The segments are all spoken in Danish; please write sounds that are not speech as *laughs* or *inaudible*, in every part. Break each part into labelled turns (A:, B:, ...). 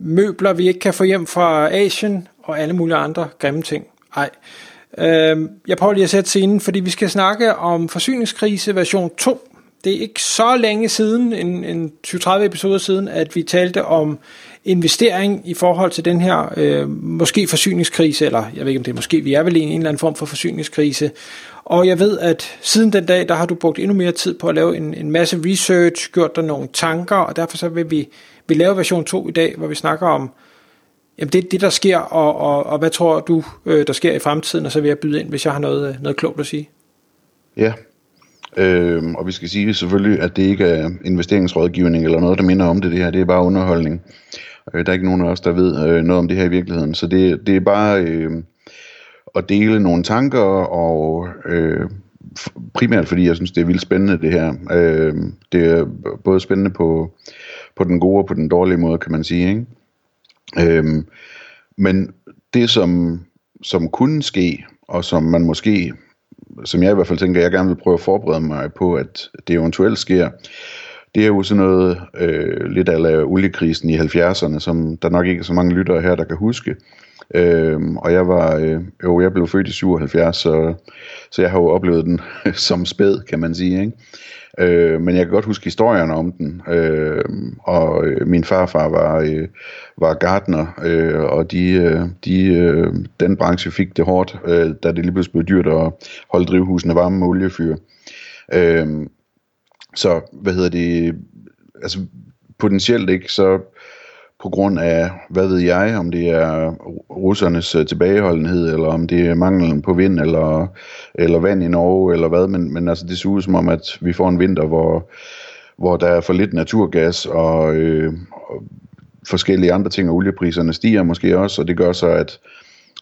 A: møbler, vi ikke kan få hjem fra Asien, og alle mulige andre grimme ting. Ej. Øhm, jeg prøver lige at sætte scenen, fordi vi skal snakke om forsyningskrise version 2. Det er ikke så længe siden, en, en 20-30 episoder siden, at vi talte om investering i forhold til den her øh, måske forsyningskrise, eller jeg ved ikke om det er måske, vi er vel i en eller anden form for forsyningskrise. Og jeg ved, at siden den dag, der har du brugt endnu mere tid på at lave en, en masse research, gjort dig nogle tanker, og derfor så vil vi, vi laver version 2 i dag, hvor vi snakker om jamen det, det der sker, og, og, og hvad tror du, øh, der sker i fremtiden, og så vil jeg byde ind, hvis jeg har noget, øh, noget klogt at sige.
B: Ja, øh, og vi skal sige selvfølgelig, at det ikke er investeringsrådgivning eller noget, der minder om det, det her, det er bare underholdning. Øh, der er ikke nogen af os, der ved øh, noget om det her i virkeligheden, så det, det er bare øh, at dele nogle tanker, og øh, primært fordi jeg synes, det er vildt spændende det her. Øh, det er både spændende på, på den gode og på den dårlige måde, kan man sige, ikke? Øh, men det, som, som kunne ske, og som man måske, som jeg i hvert fald tænker, jeg gerne vil prøve at forberede mig på, at det eventuelt sker, det er jo sådan noget øh, lidt af oliekrisen i 70'erne, som der nok ikke er så mange lyttere her, der kan huske. Øhm, og jeg var øh, jo, jeg blev født i 77, så, så jeg har jo oplevet den *laughs* som spæd, kan man sige. Ikke? Øh, men jeg kan godt huske historierne om den. Øh, og øh, min farfar var, øh, var gartner, øh, og de, øh, de, øh, den branche fik det hårdt, øh, da det lige pludselig blev dyrt at holde drivhusene varme med oliefyr. Øh, så hvad hedder det? Altså potentielt ikke, så på grund af, hvad ved jeg, om det er russernes øh, tilbageholdenhed, eller om det er manglen på vind, eller, eller vand i Norge, eller hvad, men, men altså det ser ud som om, at vi får en vinter, hvor, hvor der er for lidt naturgas, og, øh, og forskellige andre ting, og oliepriserne stiger måske også, og det gør så, at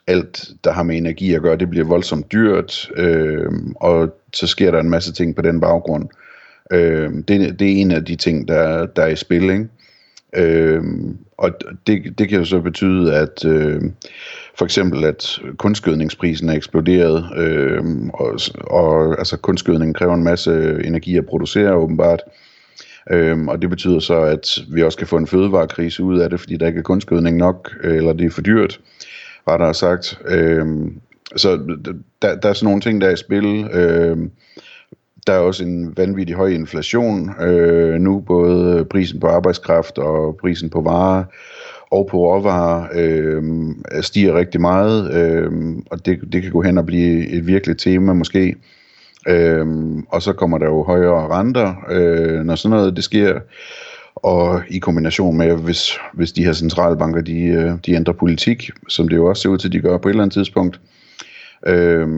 B: alt, der har med energi at gøre, det bliver voldsomt dyrt, øh, og så sker der en masse ting på den baggrund. Øh, det, det er en af de ting, der, der er i spil, ikke? Øh, og det, det kan jo så betyde, at øh, for eksempel, at kunstgødningsprisen er eksploderet, øh, og, og altså kunstgødning kræver en masse energi at producere åbenbart, Øhm, og det betyder så, at vi også kan få en fødevarekrise ud af det, fordi der ikke er kunstgødning nok, øh, eller det er for dyrt, der sagt. Øhm, så der, der er sådan nogle ting, der er i spil. Øh, der er også en vanvittig høj inflation øh, nu, både prisen på arbejdskraft og prisen på varer og på råvarer øh, stiger rigtig meget, øh, og det, det kan gå hen og blive et virkeligt tema måske. Øh, og så kommer der jo højere renter, øh, når sådan noget det sker, og i kombination med, hvis, hvis de her centralbanker de, øh, de ændrer politik, som det jo også ser ud til, at de gør på et eller andet tidspunkt, øh,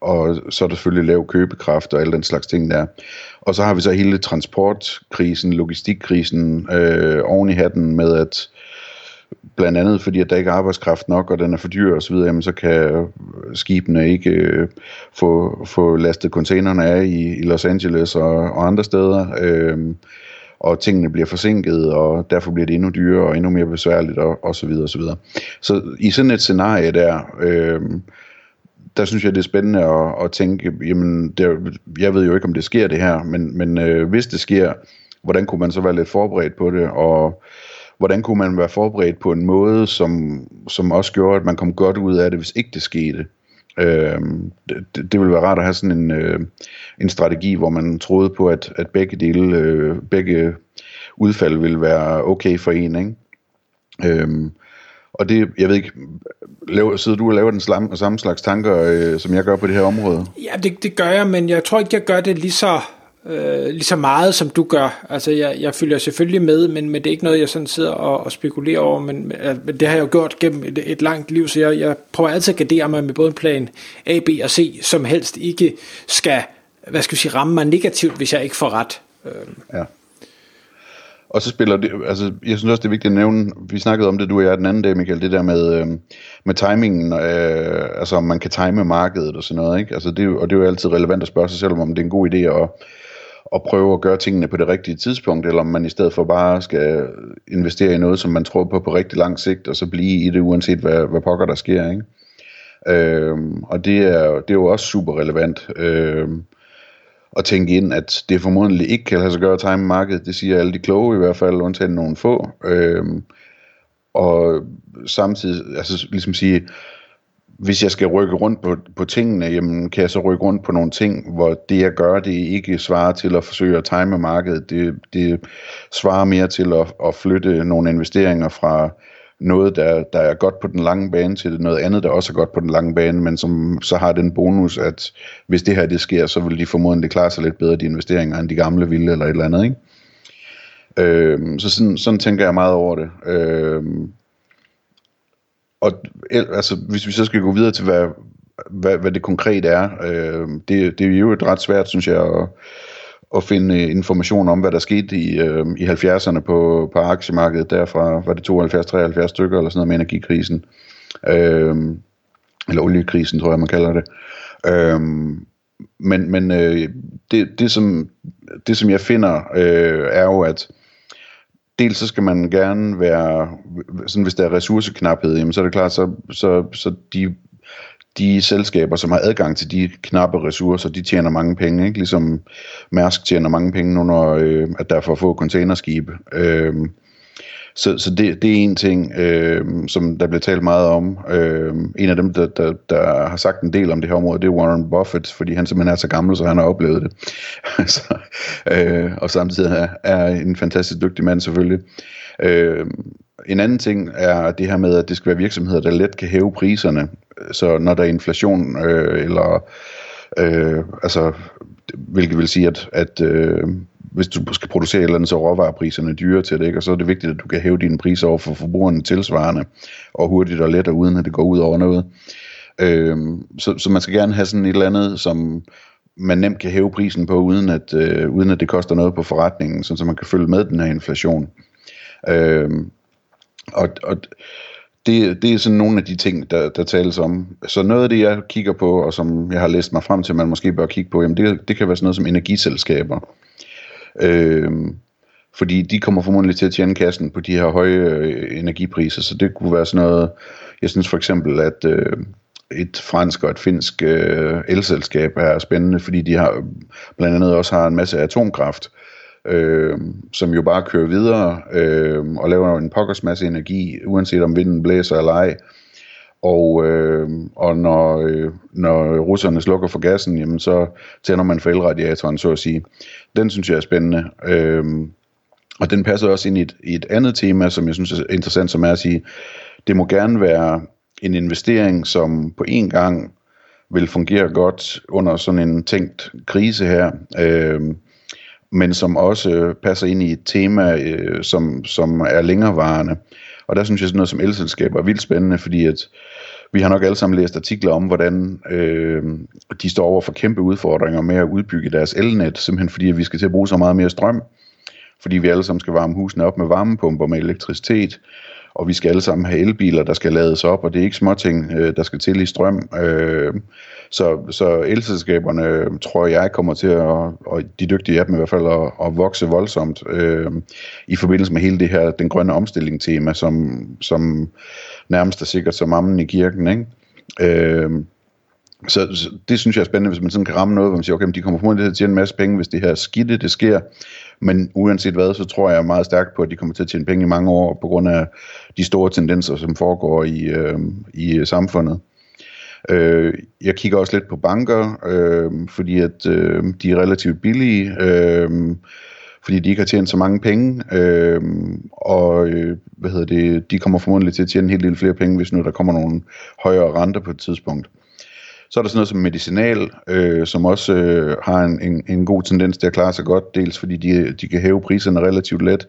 B: og så er der selvfølgelig lav købekraft og alle den slags ting der. Og så har vi så hele transportkrisen, logistikkrisen øh, oven i hatten med, at blandt andet fordi, at der ikke er arbejdskraft nok, og den er for dyr osv., jamen, så kan skibene ikke øh, få, få lastet containerne af i, i Los Angeles og, og andre steder. Øh, og tingene bliver forsinket, og derfor bliver det endnu dyrere og endnu mere besværligt, og, og så videre, og så videre. Så i sådan et scenarie der, øh, der synes jeg, det er spændende at, at tænke, jamen, det, jeg ved jo ikke, om det sker det her, men, men øh, hvis det sker, hvordan kunne man så være lidt forberedt på det, og hvordan kunne man være forberedt på en måde, som, som også gjorde, at man kom godt ud af det, hvis ikke det skete. Øh, det, det ville være rart at have sådan en, øh, en strategi, hvor man troede på, at, at begge dele, øh, begge udfald ville være okay for en, ikke? Øh, og det, jeg ved ikke, laver, sidder du og laver den samme, samme slags tanker, øh, som jeg gør på det her område?
A: Ja, det, det gør jeg, men jeg tror ikke, jeg gør det lige så, øh, lige så meget, som du gør. Altså, jeg, jeg følger selvfølgelig med, men, men det er ikke noget, jeg sådan sidder og, og spekulerer over, men, men det har jeg jo gjort gennem et, et langt liv, så jeg, jeg prøver altid at gardere mig med både en plan A, B og C, som helst ikke skal, hvad skal vi sige, ramme mig negativt, hvis jeg ikke får ret.
B: Ja og så spiller det, altså jeg synes også det er vigtigt at nævne, vi snakkede om det du og jeg den anden dag Michael, det der med, øh, med timingen, øh, altså om man kan time markedet og sådan noget, ikke? Altså det, og det er jo altid relevant at spørge sig selv om, om det er en god idé at, at prøve at gøre tingene på det rigtige tidspunkt, eller om man i stedet for bare skal investere i noget, som man tror på på rigtig lang sigt, og så blive i det, uanset hvad, hvad pokker der sker, ikke? Øhm, og det er, det er jo også super relevant øhm, at tænke ind, at det formodentlig ikke kan lade sig gøre at time markedet. Det siger alle de kloge i hvert fald, undtagen nogle få. Øhm, og samtidig, altså ligesom sige, hvis jeg skal rykke rundt på, på tingene, jamen kan jeg så rykke rundt på nogle ting, hvor det jeg gør, det ikke svarer til at forsøge at time markedet. Det, det svarer mere til at, at flytte nogle investeringer fra noget, der, der er godt på den lange bane, til noget andet, der også er godt på den lange bane, men som så har den bonus, at hvis det her det sker, så vil de formodentlig klare sig lidt bedre, de investeringer, end de gamle ville, eller et eller andet, ikke? Øhm, så sådan, sådan tænker jeg meget over det. Øhm, og altså, hvis vi så skal gå videre til, hvad, hvad, hvad det konkret er, øh, det, det er jo et ret svært, synes jeg, at, at finde øh, information om, hvad der skete i, øh, i 70'erne på, på aktiemarkedet, derfra var det 72-73 stykker, eller sådan noget med energikrisen, øh, eller oliekrisen, tror jeg, man kalder det. Øh, men men øh, det, det, som, det, som jeg finder, øh, er jo, at dels så skal man gerne være, sådan hvis der er ressourceknaphed, jamen så er det klart, så, så, så de, de selskaber, som har adgang til de knappe ressourcer, de tjener mange penge, ikke? ligesom Mærsk tjener mange penge nu, når øh, at der er for få containerskibe. Øh, så, så det, det er en ting, øh, som der bliver talt meget om. Øh, en af dem, der, der, der har sagt en del om det her område, det er Warren Buffett, fordi han simpelthen er så gammel, så han har oplevet det. *laughs* så, øh, og samtidig er, er en fantastisk dygtig mand selvfølgelig. Øh, en anden ting er det her med, at det skal være virksomheder, der let kan hæve priserne. Så når der er inflation, øh, eller øh, altså, hvilket vil sige, at, at øh, hvis du skal producere et eller andet, så er råvarepriserne dyre til det, ikke? og så er det vigtigt, at du kan hæve dine priser over for forbrugerne tilsvarende, og hurtigt og let, og uden at det går ud over noget. Øhm, så, så man skal gerne have sådan et eller andet, som man nemt kan hæve prisen på, uden at, øh, uden at det koster noget på forretningen, så man kan følge med den her inflation. Øhm, og, og det, det er sådan nogle af de ting, der, der tales om. Så noget af det, jeg kigger på, og som jeg har læst mig frem til, man måske bør kigge på, jamen det, det kan være sådan noget som energiselskaber. Øhm, fordi de kommer formodentlig til at tjene kassen på de her høje øh, energipriser, så det kunne være sådan noget, jeg synes for eksempel, at øh, et fransk og et finsk øh, elselskab er spændende, fordi de har blandt andet også har en masse atomkraft, øh, som jo bare kører videre øh, og laver en pokkers masse energi, uanset om vinden blæser eller ej. Og, øh, og når, øh, når russerne slukker for gassen, jamen så tænder man for elradiatoren, så at sige. Den synes jeg er spændende. Øh, og den passer også ind i et, i et andet tema, som jeg synes er interessant, som er at sige, det må gerne være en investering, som på en gang vil fungere godt under sådan en tænkt krise her. Øh, men som også passer ind i et tema, øh, som, som er længerevarende. Og der synes jeg sådan noget som elselskaber er vildt spændende, fordi at vi har nok alle sammen læst artikler om, hvordan øh, de står over for kæmpe udfordringer med at udbygge deres elnet, simpelthen fordi at vi skal til at bruge så meget mere strøm, fordi vi alle sammen skal varme husene op med varmepumper med elektricitet, og vi skal alle sammen have elbiler, der skal lades op, og det er ikke småting, øh, der skal til i strøm. Øh, så, så elselskaberne, øh, tror jeg, kommer til at, og de dygtige af dem i hvert fald, at, at vokse voldsomt øh, i forbindelse med hele det her, den grønne omstilling tema, som, som nærmest er sikkert som ammen i kirken, ikke? Øh, så, så det synes jeg er spændende, hvis man sådan kan ramme noget, hvor man siger, okay, men de kommer formodentlig til at tjene en masse penge, hvis det her skidte, det sker. Men uanset hvad, så tror jeg meget stærkt på, at de kommer til at tjene penge i mange år, på grund af de store tendenser, som foregår i, øh, i samfundet. Øh, jeg kigger også lidt på banker, øh, fordi at øh, de er relativt billige, øh, fordi de ikke har tjent så mange penge, øh, og øh, hvad hedder det, de kommer formodentlig til at tjene en hel del flere penge, hvis nu der kommer nogle højere renter på et tidspunkt. Så er der sådan noget som medicinal, øh, som også øh, har en, en, en god tendens til at klare sig godt, dels fordi de, de kan hæve priserne relativt let,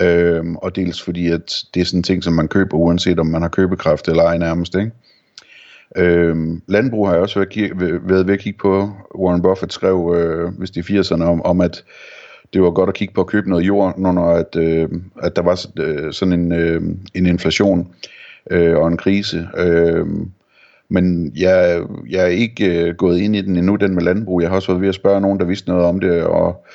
B: øh, og dels fordi at det er sådan en ting, som man køber, uanset om man har købekraft eller ej nærmest. Ikke? Øh, landbrug har jeg også været, været ved at kigge på. Warren Buffett skrev, øh, hvis det er 80'erne, om, om at det var godt at kigge på at købe noget jord, når, at, øh, at der var øh, sådan en, øh, en inflation øh, og en krise. Øh, men jeg, jeg er ikke øh, gået ind i den endnu, den med landbrug. Jeg har også været ved at spørge nogen, der vidste noget om det, og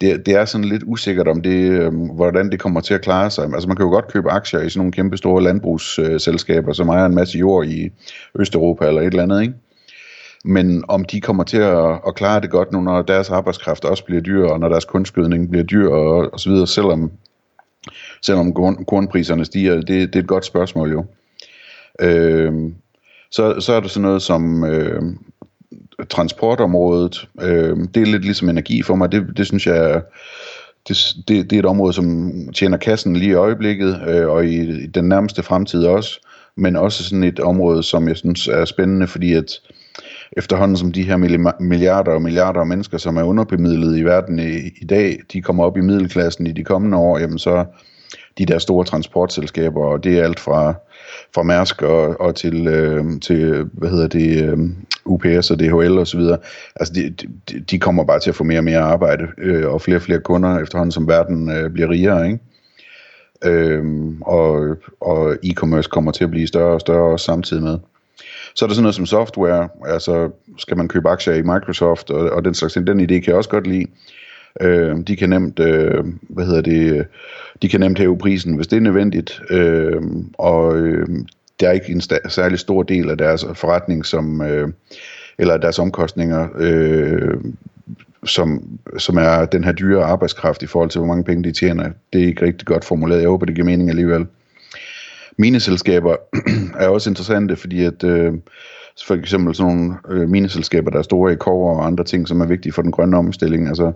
B: det, det er sådan lidt usikkert om det, øh, hvordan det kommer til at klare sig. Altså man kan jo godt købe aktier i sådan nogle kæmpe store landbrugsselskaber, som ejer en masse jord i Østeuropa eller et eller andet, ikke? Men om de kommer til at, at klare det godt nu, når deres arbejdskraft også bliver dyr, og når deres kunstgødning bliver dyr og, og så videre, selvom, selvom korn, kornpriserne stiger, det, det er et godt spørgsmål jo. Øh, så, så er der sådan noget som øh, transportområdet. Øh, det er lidt ligesom energi for mig. Det, det synes jeg det, det, det er et område, som tjener kassen lige i øjeblikket, øh, og i, i den nærmeste fremtid også. Men også sådan et område, som jeg synes er spændende, fordi at efterhånden som de her milliarder og milliarder af mennesker, som er underbemidlet i verden i, i dag, de kommer op i middelklassen i de kommende år, jamen så de der store transportselskaber, og det er alt fra fra Mærsk og, og til, øh, til, hvad hedder det, øh, UPS og DHL og så videre, altså de, de, de kommer bare til at få mere og mere arbejde, øh, og flere og flere kunder efterhånden, som verden øh, bliver rigere, ikke? Øhm, og, og e-commerce kommer til at blive større og større også samtidig med. Så er der sådan noget som software, altså skal man købe aktier i Microsoft og, og den slags ting, den idé kan jeg også godt lide. Øh, de kan nemt, øh, hvad hedder det, de kan nemt hæve prisen, hvis det er nødvendigt, øh, og øh, der er ikke en særlig stor del af deres forretning, som, øh, eller deres omkostninger, øh, som, som er den her dyre arbejdskraft i forhold til, hvor mange penge de tjener. Det er ikke rigtig godt formuleret. Jeg håber, det giver mening alligevel. Mineselskaber *clears throat* er også interessante, fordi at øh, for eksempel sådan nogle øh, mineselskaber, der er store i kover og andre ting, som er vigtige for den grønne omstilling. Altså,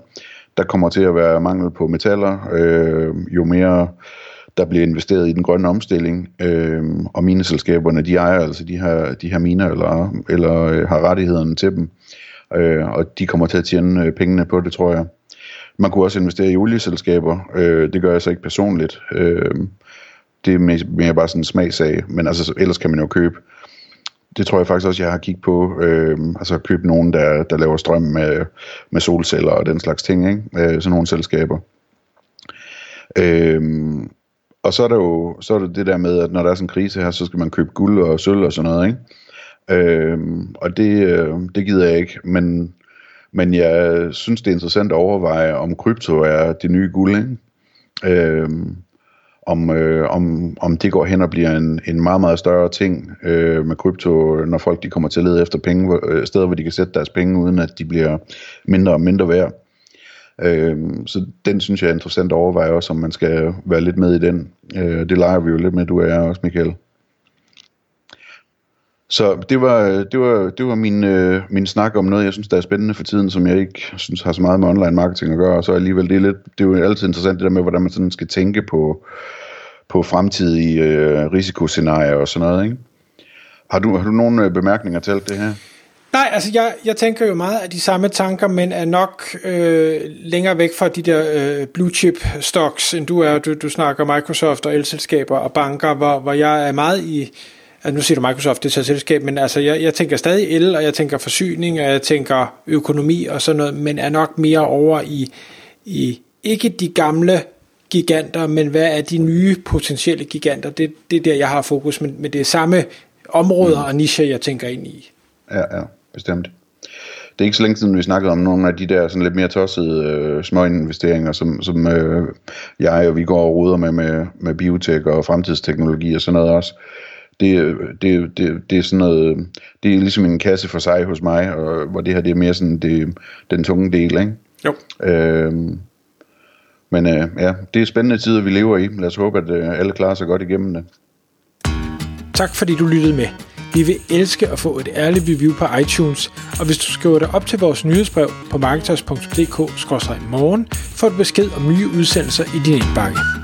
B: der kommer til at være mangel på metaller, øh, jo mere der bliver investeret i den grønne omstilling, øh, og mineselskaberne, de ejer altså de her, de her miner, eller, eller øh, har rettighederne til dem, øh, og de kommer til at tjene øh, pengene på det, tror jeg. Man kunne også investere i olieselskaber, øh, det gør jeg så ikke personligt, øh, det er mere, bare sådan en smagsag, men altså, ellers kan man jo købe det tror jeg faktisk også, jeg har kigget på. Øh, altså købe nogen, der, der laver strøm med, med solceller og den slags ting. Ikke? Øh, sådan nogle selskaber. Øh, og så er der jo så er der det der med, at når der er sådan en krise her, så skal man købe guld og sølv og sådan noget. Ikke? Øh, og det, øh, det gider jeg ikke. Men, men jeg synes, det er interessant at overveje, om krypto er det nye guld. Ikke? Øh, om, øh, om, om det går hen og bliver en, en meget, meget større ting øh, med krypto, når folk de kommer til at lede efter penge, øh, steder hvor de kan sætte deres penge, uden at de bliver mindre og mindre værd. Øh, så den synes jeg er interessant at overveje også, om man skal være lidt med i den. Øh, det leger vi jo lidt med, du og jeg også, Michael. Så det var, det var, det var min, øh, min snak om noget, jeg synes, der er spændende for tiden, som jeg ikke synes har så meget med online marketing at gøre, og så alligevel, det er, lidt, det er jo altid interessant det der med, hvordan man sådan skal tænke på, på fremtidige øh, risikoscenarier og sådan noget, ikke? Har du, har du nogle øh, bemærkninger til alt det her?
A: Nej, altså jeg, jeg tænker jo meget af de samme tanker, men er nok øh, længere væk fra de der øh, blue chip stocks, end du er. Du, du snakker Microsoft og elselskaber og banker, hvor, hvor jeg er meget i altså nu siger du Microsoft, det er et selskab, men altså jeg, jeg tænker stadig el, og jeg tænker forsyning, og jeg tænker økonomi og sådan noget, men er nok mere over i, i ikke de gamle giganter, men hvad er de nye potentielle giganter? Det, det er der, jeg har fokus, men, men det er samme områder mm. og nicher, jeg tænker ind i.
B: Ja, ja, bestemt. Det er ikke så længe siden, vi snakkede om nogle af de der sådan lidt mere tossede øh, små investeringer, som, som øh, jeg og vi går og ruder med, med, med biotek og fremtidsteknologi og sådan noget også det, det, det, det er sådan noget, det er ligesom en kasse for sig hos mig, og, hvor det her det er mere sådan det, den tunge del, ikke?
A: Jo.
B: Øhm, men øh, ja, det er spændende tider, vi lever i. Lad os håbe, at øh, alle klarer sig godt igennem det.
A: Tak fordi du lyttede med. Vi vil elske at få et ærligt review på iTunes, og hvis du skriver dig op til vores nyhedsbrev på marketers.dk-morgen, får du besked om nye udsendelser i din indbakke.